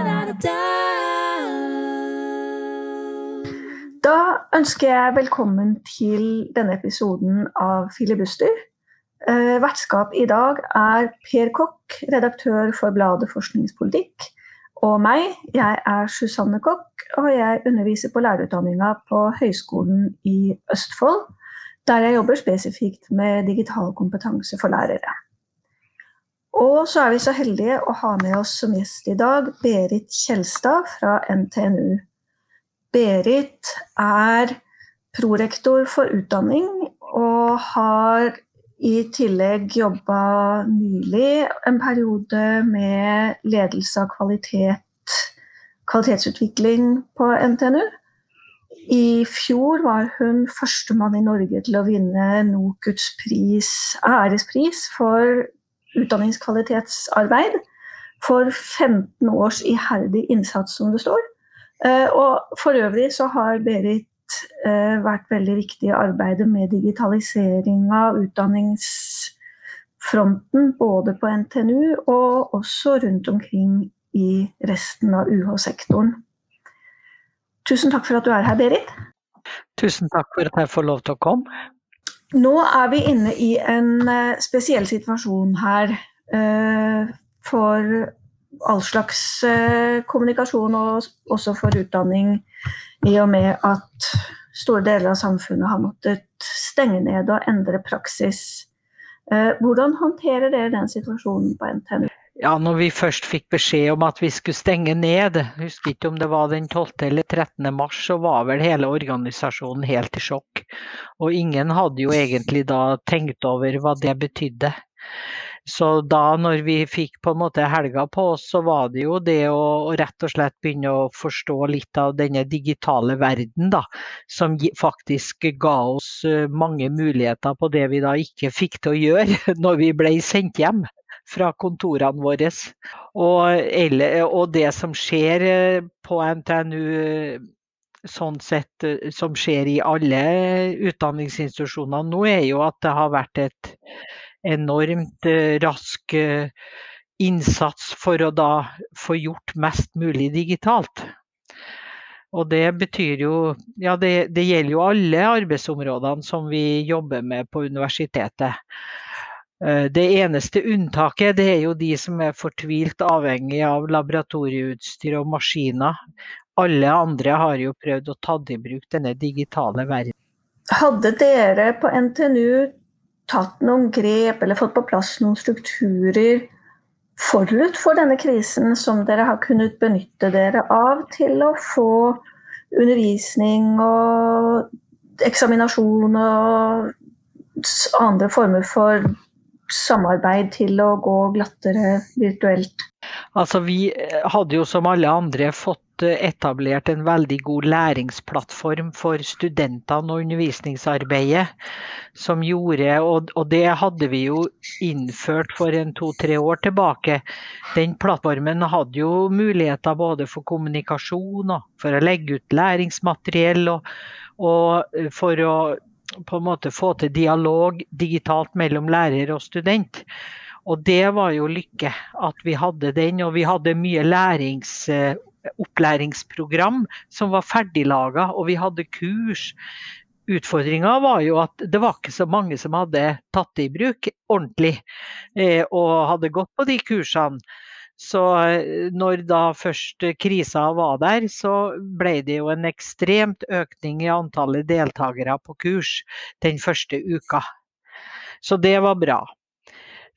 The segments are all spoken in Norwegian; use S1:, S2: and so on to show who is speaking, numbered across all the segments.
S1: da Da
S2: ønsker jeg velkommen til denne episoden av Filibuster. Eh, vertskap i dag er Per Kokk, redaktør for bladet Forskningspolitikk. Og meg, jeg er Susanne Kokk, og jeg underviser på lærerutdanninga på Høgskolen i Østfold, der jeg jobber spesifikt med digital kompetanse for lærere. Og så er vi så heldige å ha med oss som gjest i dag Berit Kjelstad fra NTNU. Berit er prorektor for utdanning og har i tillegg jobba nylig en periode med ledelse av kvalitet, kvalitetsutvikling på NTNU. I fjor var hun førstemann i Norge til å vinne NOKUTs pris, ærespris for utdanningskvalitetsarbeid. For 15 års iherdig innsats, som det står. Eh, og for øvrig så har Berit eh, vært veldig viktig i arbeidet med digitalisering av utdanningsfronten, både på NTNU og også rundt omkring i resten av UH-sektoren. Tusen takk for at du er her, Berit.
S3: Tusen takk for at jeg får lov til å komme.
S2: Nå er vi inne i en eh, spesiell situasjon her eh, for all slags eh, kommunikasjon, og også for utdanning, i og med at store deler av samfunnet har måttet stenge ned og endre praksis. Hvordan håndterer dere den situasjonen på NTNU?
S3: Ja, når vi først fikk beskjed om at vi skulle stenge ned, husker ikke om det var den 12. eller 13. mars, så var vel hele organisasjonen helt i sjokk. Og ingen hadde jo egentlig da tenkt over hva det betydde. Så da når vi fikk på en måte helga på oss, så var det jo det å, å rett og slett begynne å forstå litt av denne digitale verden, da. Som faktisk ga oss eh, mange muligheter på det vi da ikke fikk til å gjøre når vi ble sendt hjem fra kontorene våre. Og, eller, og det som skjer eh, på NTNU eh, sånn sett eh, som skjer i alle utdanningsinstitusjoner nå, er jo at det har vært et enormt rask innsats for å da få gjort mest mulig digitalt. Og det betyr jo Ja, det, det gjelder jo alle arbeidsområdene som vi jobber med på universitetet. Eh, Det eneste unntaket det er jo de som er fortvilt avhengig av laboratorieutstyr og maskiner. Alle andre har jo prøvd å ta i bruk denne digitale verden.
S2: Hadde dere på NTNU tatt noen grep eller fått på plass noen strukturer forut for denne krisen som dere har kunnet benytte dere av til å få undervisning og eksaminasjon og andre former for samarbeid til å gå glattere virtuelt?
S3: Altså Vi eh, hadde jo som alle andre fått eh, etablert en veldig god læringsplattform for studentene og undervisningsarbeidet. Som gjorde, og, det hadde vi jo innført for en to-tre år tilbake. Den plattformen hadde jo muligheter både for kommunikasjon og for å legge ut læringsmateriell. Og, og eh, for å på en måte få til dialog digitalt mellom lærer og student. Og det var jo lykke at vi hadde den, og vi hadde mye lærings, eh, opplæringsprogram som var ferdiglaga, og vi hadde kurs. Utfordringa var jo at det var ikke så mange som hadde tatt det i bruk ordentlig, eh, og hadde gått på de kursene. Så eh, når da først krisa var der, så ble det jo en ekstremt økning i antallet deltakere på kurs den første uka. Så det var bra.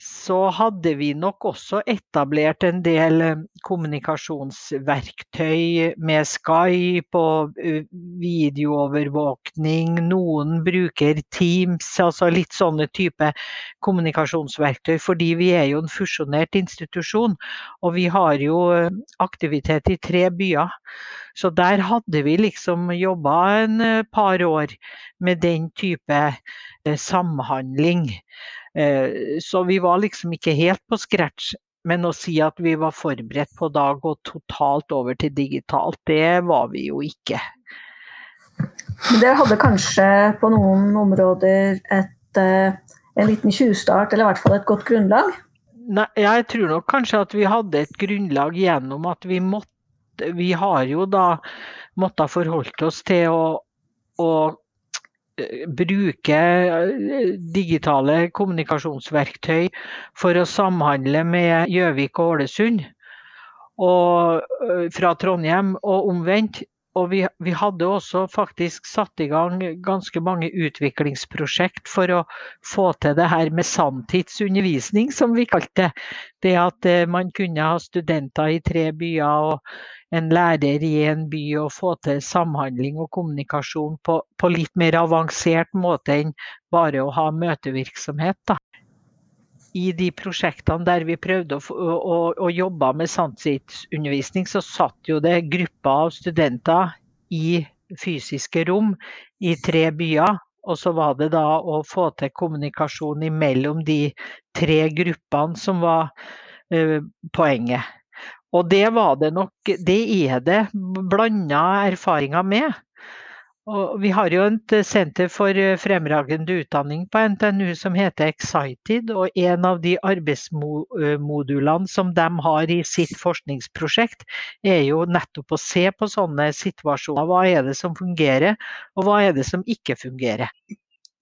S3: Så hadde vi nok også etablert en del eh, kommunikasjonsverktøy med Skype og eh, videoovervåkning. Noen bruker Teams, altså litt sånne type kommunikasjonsverktøy. Fordi vi er jo en fusjonert institusjon, og vi har jo eh, aktivitet i tre byer. Så der hadde vi liksom jobba en eh, par år med den type eh, samhandling. Eh, Så vi var liksom ikke helt på scratch. Men å si at vi var forberedt på å gå totalt over til digitalt, det var vi jo ikke.
S2: Men dere hadde kanskje på noen områder et, en liten tjuvstart, eller i hvert fall et godt grunnlag?
S3: Nei, jeg tror nok kanskje at vi hadde et grunnlag gjennom at vi måtte Vi har jo da måttet forholde oss til å, å eh, bruke eh, digitale kommunikasjonsverktøy for å samhandle med Gjøvik og Ålesund. Og fra Trondheim og omvendt. Og vi, vi, hadde også faktisk satt i gang ganske mange utviklingsprosjekt for å få til det her med sanntidsundervisning, som vi kalte det. Det at eh, man kunne ha studenter i tre byer og en lærer i en by, og få til samhandling og kommunikasjon på, på litt mer avansert måte enn bare å ha møtevirksomhet. Da i de prosjektene der vi prøvde å, å, å jobbe med sannsynsundervisning, så satt jo det grupper av studenter i fysiske rom i tre byer. Og så var det da å få til kommunikasjon mellom de tre gruppene som var uh, poenget. Og det var det nok Det er det blanda erfaringer med. Og vi har jo et senter for eh, fremragende utdanning på NTNU som heter Excited. Og en av de arbeidsmodulene som de har i sitt forskningsprosjekt, er jo nettopp å se på sånne situasjoner. Hva er det som fungerer, og hva er det som ikke fungerer.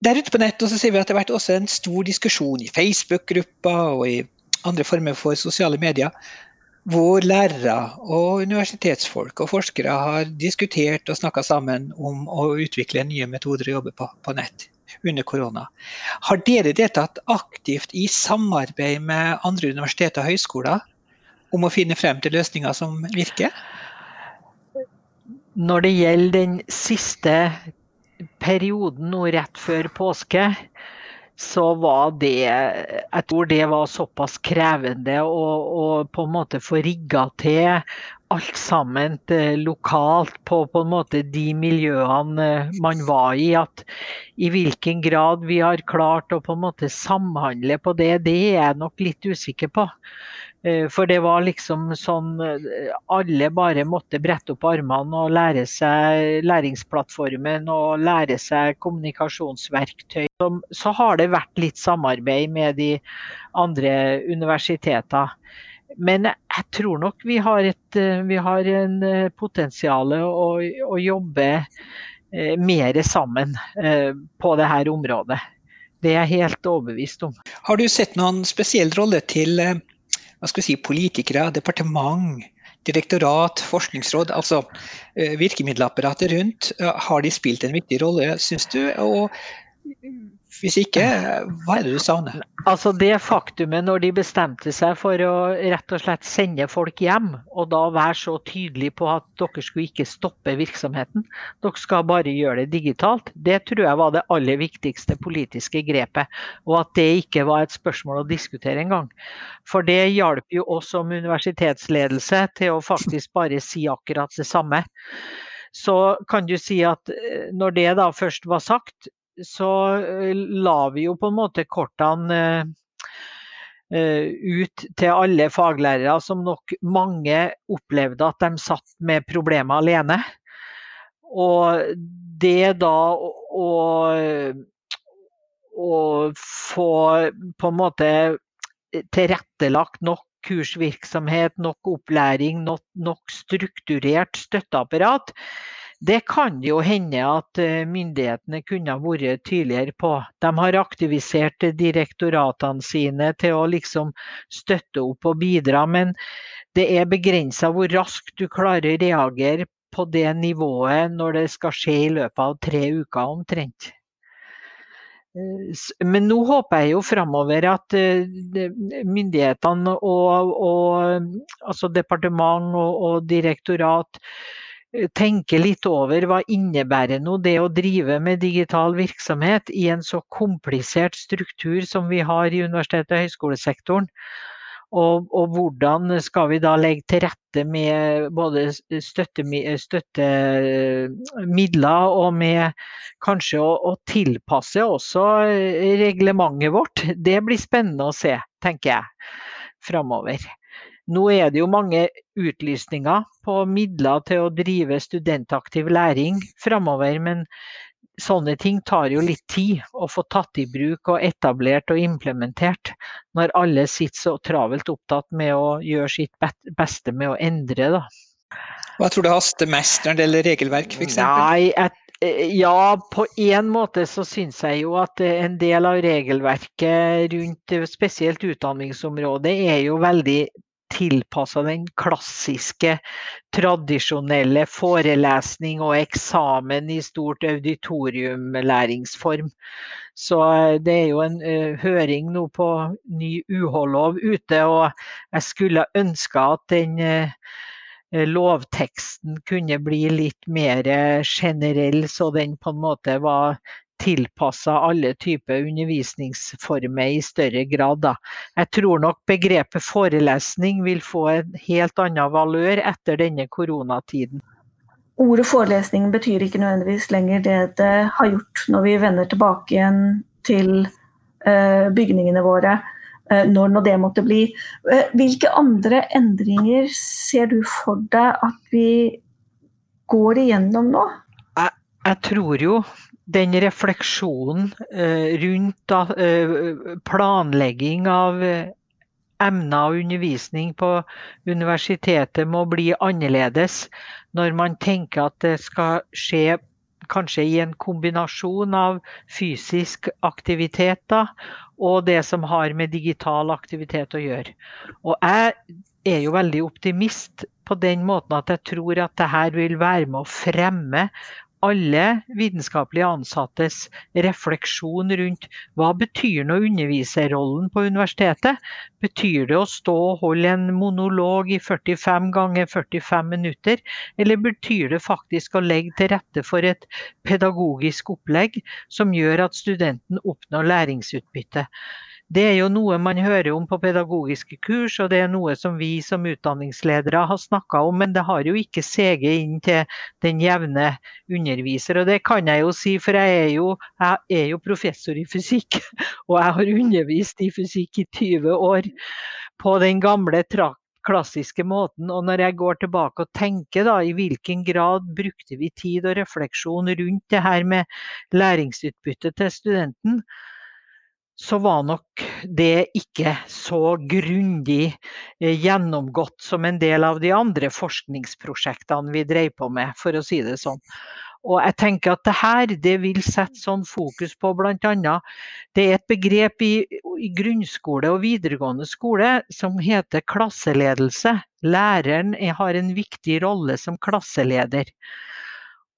S4: Der ute på nettet ser vi at det har vært også en stor diskusjon i Facebook-grupper og i andre former for sosiale medier hvor lærere og universitetsfolk og forskere har diskutert og snakka sammen om å utvikle nye metoder å jobbe på på nett under korona. Har dere deltatt aktivt i samarbeid med andre universiteter og høyskoler om å finne frem til løsninger som virker?
S3: Når det gjelder den siste perioden nå rett før påske, så var det Jeg tror det var såpass krevende å, å på en måte få rigga til alt sammen eh, lokalt på, på en måte de miljøene eh, man var i. At i hvilken grad vi har klart å på en måte samhandle på det, det er jeg nok litt usikker på. Eh, for det var liksom sånn Alle bare måtte brette opp armene og lære seg læringsplattformen og lære seg kommunikasjonsverktøy. Så har det vært litt samarbeid med de andre universitetene. Men jeg tror nok vi har, et, vi har en eh, potensial å, å jobbe eh, mer sammen på dette området. Det er jeg helt overbevist om.
S4: Har du sett noen spesiell rolle til hva skal vi si, politikere, departement, direktorat, forskningsråd, altså eh, virkemiddelapparatet rundt, har de spilt en viktig rolle, syns du? Og hvis ikke, hva er det du savner?
S3: Altså Det faktumet når de bestemte seg for å rett og slett sende folk hjem, og da være så tydelig på at dere skulle ikke stoppe virksomheten, dere skal bare gjøre det digitalt, det tror jeg var det aller viktigste politiske grepet. Og at det ikke var et spørsmål å diskutere engang. For det hjalp jo oss som universitetsledelse til å faktisk bare si akkurat det samme så kan du si at eh, når det da først var sagt, så eh, la vi jo på en måte kortene eh, ut til alle faglærere, som nok mange opplevde at de satt med problemer alene. Og det da å, å få på en måte tilrettelagt nok kursvirksomhet, nok opplæring, nok, nok strukturert støtteapparat, det kan jo hende at eh, myndighetene kunne vært tydeligere på. De har aktivisert direktoratene sine til å liksom støtte opp og bidra, men det er begrensa hvor raskt du klarer å reagere på det nivået når det skal skje i løpet av tre uker omtrent. Eh, men nå håper jeg jo framover at eh, myndighetene og, og altså departement og, og direktorat tenke litt over hva innebærer nå det å drive med digital virksomhet i en så komplisert struktur som vi har i universitet- og høyskolesektoren. Og, og, hvordan skal vi da legge til rette med både støttemidler støtte og med kanskje å, å, tilpasse også reglementet vårt. Det blir spennende å se, tenker jeg, framover. Nå er det jo mange utlysninger på midler til å drive studentaktiv læring framover, men sånne ting tar jo litt tid å få tatt i bruk og etablert og implementert, når alle sitter så travelt opptatt med å gjøre sitt beste med å endre. Da.
S4: Hva tror du haster mest når det gjelder regelverk, f.eks.?
S3: Nei, ja, på en måte så syns jeg jo at en del av regelverket rundt spesielt utdanningsområdet er jo veldig tilpassa den klassiske, tradisjonelle forelesning og eksamen i stort auditoriumlæringsform. Så eh, det er jo en uh, høring nå på ny UH-lov ute, og jeg skulle ønske at den uh, lovteksten kunne bli litt mer generell, så den på en måte var tilpassa alle typer undervisningsformer i større grad. Da. Jeg tror nok begrepet forelesning vil få en helt annen valør etter denne koronatiden.
S2: Ordet forelesning betyr ikke nødvendigvis lenger det det har gjort når vi vender tilbake igjen til uh, bygningene våre, uh, når nå det måtte bli. Uh, hvilke andre endringer ser du for deg at vi går igjennom nå?
S3: Jeg tror jo den refleksjonen eh, rundt eh, planlegging av eh, emner og undervisning på universitetet må bli annerledes når man tenker at det skal skje kanskje i en kombinasjon av fysisk aktivitet da, og det som har med digital aktivitet å gjøre. Og jeg er jo veldig optimist på den måten at jeg tror at dette vil være med å fremme alle vitenskapelig ansattes refleksjon rundt hva betyr nå underviserrollen på universitetet? Betyr det å stå og holde en monolog i 45 ganger 45 minutter, eller betyr det faktisk å legge til rette for et pedagogisk opplegg som gjør at studenten oppnår læringsutbytte? Det er jo noe man hører om på pedagogiske kurs, og det er noe som vi som utdanningsledere har snakka om, men det har jo ikke seget inn til den jevne underviser. Og det kan jeg jo si, for jeg er jo, jeg er jo professor i fysikk, og jeg har undervist i fysikk i 20 år på den gamle trakk klassiske måten. Og når jeg går tilbake og tenker da, i hvilken grad brukte vi tid og refleksjon rundt det her med læringsutbytte til studenten, så var nok det ikke så grundig eh, gjennomgått som en del av de andre forskningsprosjektene vi drev på med, for å si det sånn. Og jeg tenker at det her det vil sette sånn fokus på bl.a. Det er et begrep i, i, grunnskole og videregående skole som heter klasseledelse. Læreren har en viktig rolle som klasseleder.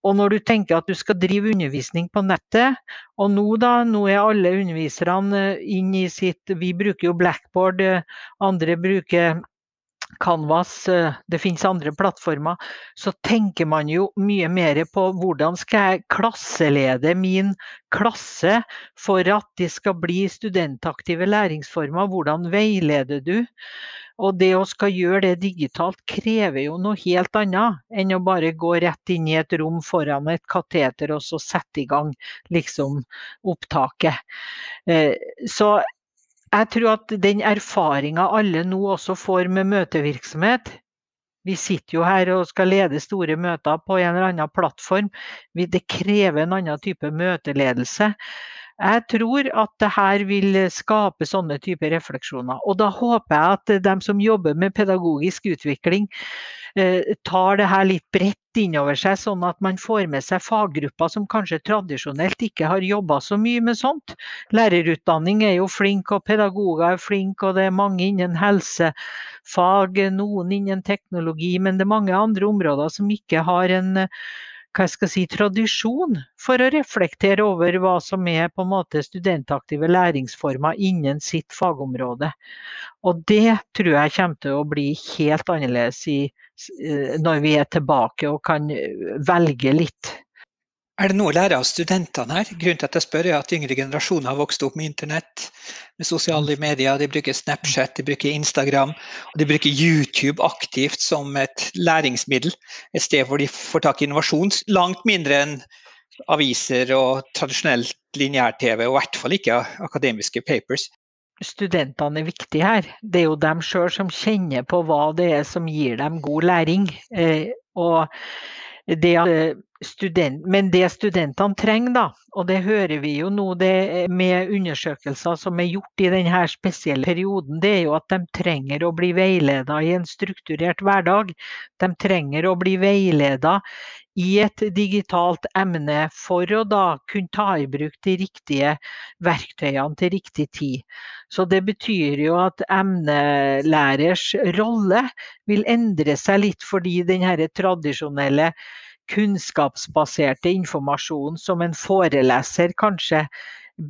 S3: Og når du tenker at du skal drive undervisning på nettet, og nå da, nå er alle underviserne inne inn i sitt Vi bruker jo Blackboard, eh, andre bruker Canvas, eh, det finnes andre plattformer. Så tenker man jo mye mer på hvordan skal jeg klasselede min klasse for at det skal bli studentaktive læringsformer. Hvordan veileder du? Og det å skal gjøre det digitalt krever jo noe helt annet enn å bare gå rett inn i et rom foran et kateter og så sette i gang liksom opptaket. Eh, så jeg tror at den erfaringa alle nå også får med møtevirksomhet, vi sitter jo her og skal lede store møter på en eller annen plattform. Det krever en annen type møteledelse. Jeg tror at det her vil skape sånne typer refleksjoner. Og da håper jeg at de som jobber med pedagogisk utvikling, eh, tar det her litt bredt innover seg, sånn at man får med seg faggrupper som kanskje tradisjonelt ikke har jobba så mye med sånt. Lærerutdanning er jo flink, og pedagoger er flinke, og det er mange innen helsefag, noen innen teknologi, men det er mange andre områder som ikke har en hva jeg skal si, tradisjon for å reflektere over hva som er på en måte studentaktive læringsformer innen sitt fagområde. Og det tror jeg kommer til å bli helt annerledes i, eh, når vi er tilbake og kan eh, velge litt.
S4: Er det noe å lære av studentene her? Grunnen til at jeg spør er at yngre generasjoner har vokst opp med internett, med sosiale medier. De bruker Snapchat, de bruker Instagram og de bruker YouTube aktivt som et læringsmiddel. Et sted hvor de får tak i innovasjon. Langt mindre enn aviser og tradisjonelt lineær-TV, og i hvert fall ikke akademiske papers.
S3: studentene er viktige her. Det er jo dem sjøl som kjenner på hva det er som gir dem god læring. Eh, og det student, men det studentene trenger, da, og det hører vi jo nå med undersøkelser som er gjort i denne spesielle perioden, det er jo at de trenger å bli veileda i en strukturert hverdag. De trenger å bli veileda i et digitalt emne for å da kunne ta i bruk de riktige verktøyene til riktig tid. Så det betyr jo at emnelærers rolle vil endre seg litt fordi den tradisjonelle kunnskapsbaserte informasjonen som en foreleser kanskje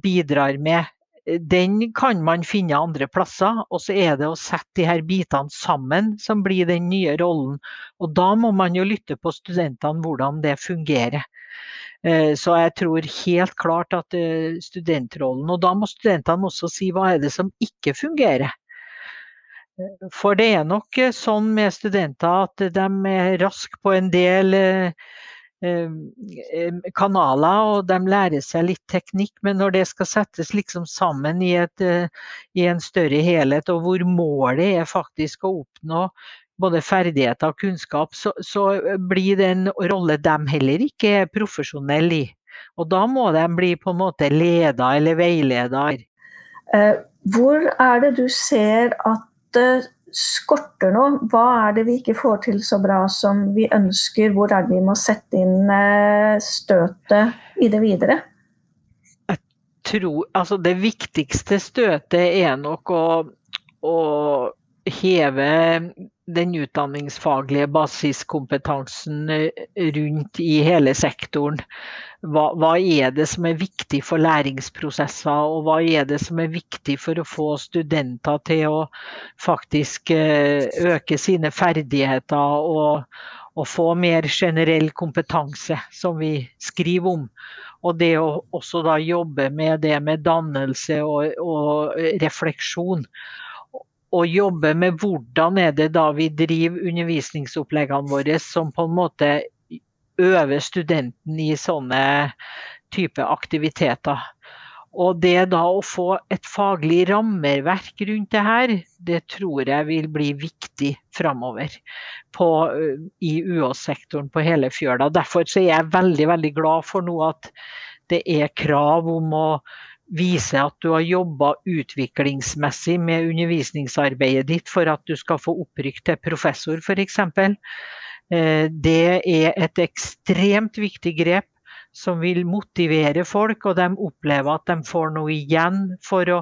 S3: bidrar med, den kan man finne andre plasser. Og så er det å sette de her bitene sammen som blir den nye rollen. Og da må man jo lytte på studentene hvordan det fungerer. Eh, så jeg tror helt klart at eh, studentrollen Og da må studentene også si hva er det som ikke fungerer. For det er nok eh, sånn med studenter at de er raske på en del eh, eh, kanaler, og de lærer seg litt teknikk, men når det skal settes liksom sammen i, et, i en større helhet, og hvor målet er faktisk å oppnå både ferdigheter og kunnskap, så, så blir det en rolle de heller ikke er profesjonelle i. Og da må de bli på en måte leder eller veileder.
S2: Hvor er det du ser at skorter nå? Hva er det vi ikke får til så bra som vi ønsker? Hvor er det vi må sette inn eh, støtet i det videre?
S3: Jeg tror, altså det viktigste støtet er nok å, å heve den utdanningsfaglige basiskompetansen rundt i hele sektoren hva, hva, er det som er viktig for læringsprosesser, og hva er det som er viktig for å få studenter til å faktisk eh, øke sine ferdigheter og, og få mer generell kompetanse, som vi skriver om. Og det å også da jobbe med det med dannelse og, og refleksjon og jobbe med hvordan er det da vi driver undervisningsoppleggene våre som på en måte øver studenten i sånne type aktiviteter. Og det da å få et faglig rammeverk rundt det her, det tror jeg vil bli viktig framover i UH-sektoren på hele fjøla. Derfor er jeg veldig, veldig glad for nå at det er krav om å vise at du har jobba utviklingsmessig med undervisningsarbeidet ditt for at du skal få opprykk til professor, f.eks. Eh, det er et ekstremt viktig grep som vil motivere folk, og de opplever at de får noe igjen for å,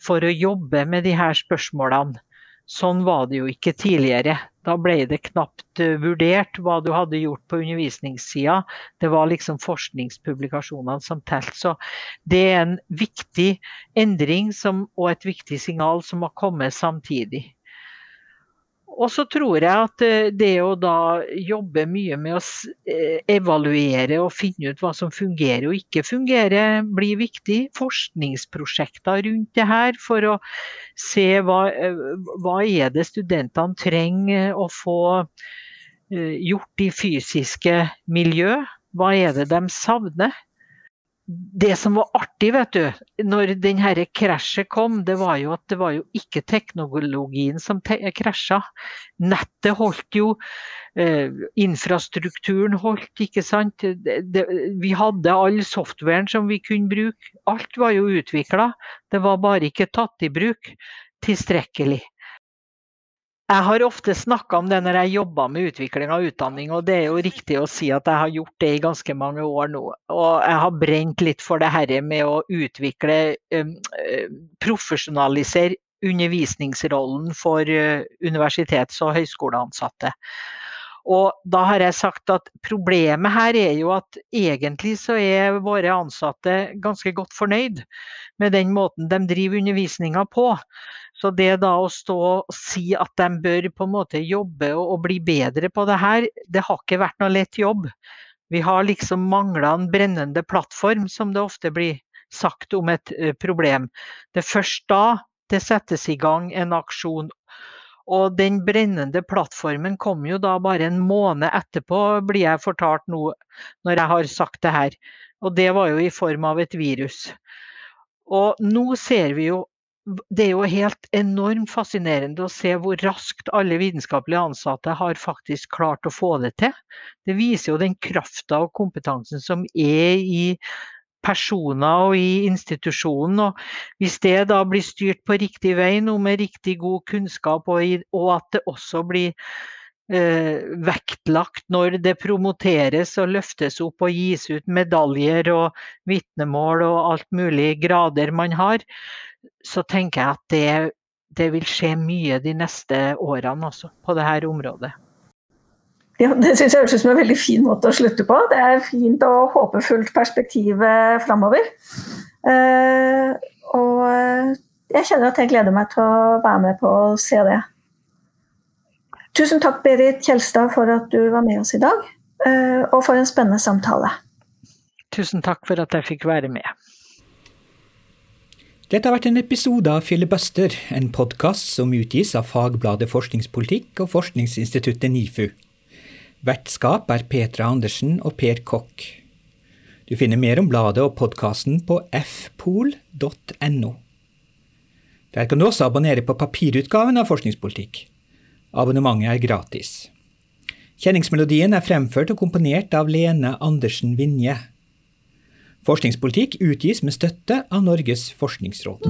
S3: for å jobbe med de her spørsmålene. Sånn var det jo ikke tidligere. Da ble det knapt eh, vurdert hva du hadde gjort på undervisningssida. Det var liksom forskningspublikasjonene som telte. Så det er en viktig endring som, og et viktig signal som har kommet samtidig. Og så tror jeg at eh, det å da jobbe mye med å eh, evaluere og finne ut hva som fungerer og ikke fungerer, blir viktig. Forskningsprosjekter rundt det her for å se hva, eh, hva er det studentene trenger å få gjort i fysiske miljø. Hva er det de savner? Det som var artig, vet du, når denne krasjet kom, det var jo at det var jo ikke teknologien som te krasja. Nettet holdt jo. Eh, infrastrukturen holdt, ikke sant. Det, det, vi hadde all softwaren som vi kunne bruke. Alt var jo utvikla. Det var bare ikke tatt i bruk tilstrekkelig. Jeg har ofte snakka om det når jeg jobba med utvikling av utdanning, og det er jo riktig å si at jeg har gjort det i ganske mange år nå. Og jeg har brent litt for det her med å utvikle, profesjonalisere undervisningsrollen for universitets- og høyskoleansatte. Og da har jeg sagt at problemet her er jo at egentlig så er våre ansatte ganske godt fornøyd med den måten de driver undervisninga på. Så det da å stå og si at de bør på en måte jobbe og, bli bedre på det her, det har ikke vært noe lett jobb. Vi har liksom mangla en brennende plattform, som det ofte blir sagt om et uh, problem. Det er først da det settes i gang en aksjon. Og den brennende plattformen kom jo da bare en måned etterpå, blir jeg fortalt nå når jeg har sagt det her. Og det var jo i form av et virus. Og nå ser vi jo det er jo helt enormt fascinerende å se hvor raskt alle vitenskapelige ansatte har faktisk klart å få det til. Det viser jo den krafta og kompetansen som er i personer og i institusjonen. Og hvis det da blir styrt på riktig vei nå med riktig god kunnskap, og, og at det også blir eh, vektlagt når det promoteres og løftes opp og gis ut medaljer og vitnemål og alt mulig grader man har, så tenker jeg at det, det vil skje mye de neste årene også på dette området.
S2: Ja, det syns jeg høres ut som en veldig fin måte å slutte på. Det er fint og håpefullt perspektiv framover. Eh, og jeg kjenner at jeg gleder meg til å være med på å se det. Tusen takk, Berit Kjelstad, for at du var med oss i dag, eh, og for en spennende samtale.
S3: Tusen takk for at jeg fikk være med.
S4: Dette har vært en episode av Filibuster, en podkast som utgis av fagbladet Forskningspolitikk og forskningsinstituttet NIFU. Vertskap er Petra Andersen og Per Kokk. Du finner mer om bladet og podkasten på fpol.no. Der kan du også abonnere på papirutgaven av Forskningspolitikk. Abonnementet er gratis. Kjenningsmelodien er fremført og komponert av Lene Andersen Vinje. Forskningspolitikk utgis med støtte av Norges forskningsråd.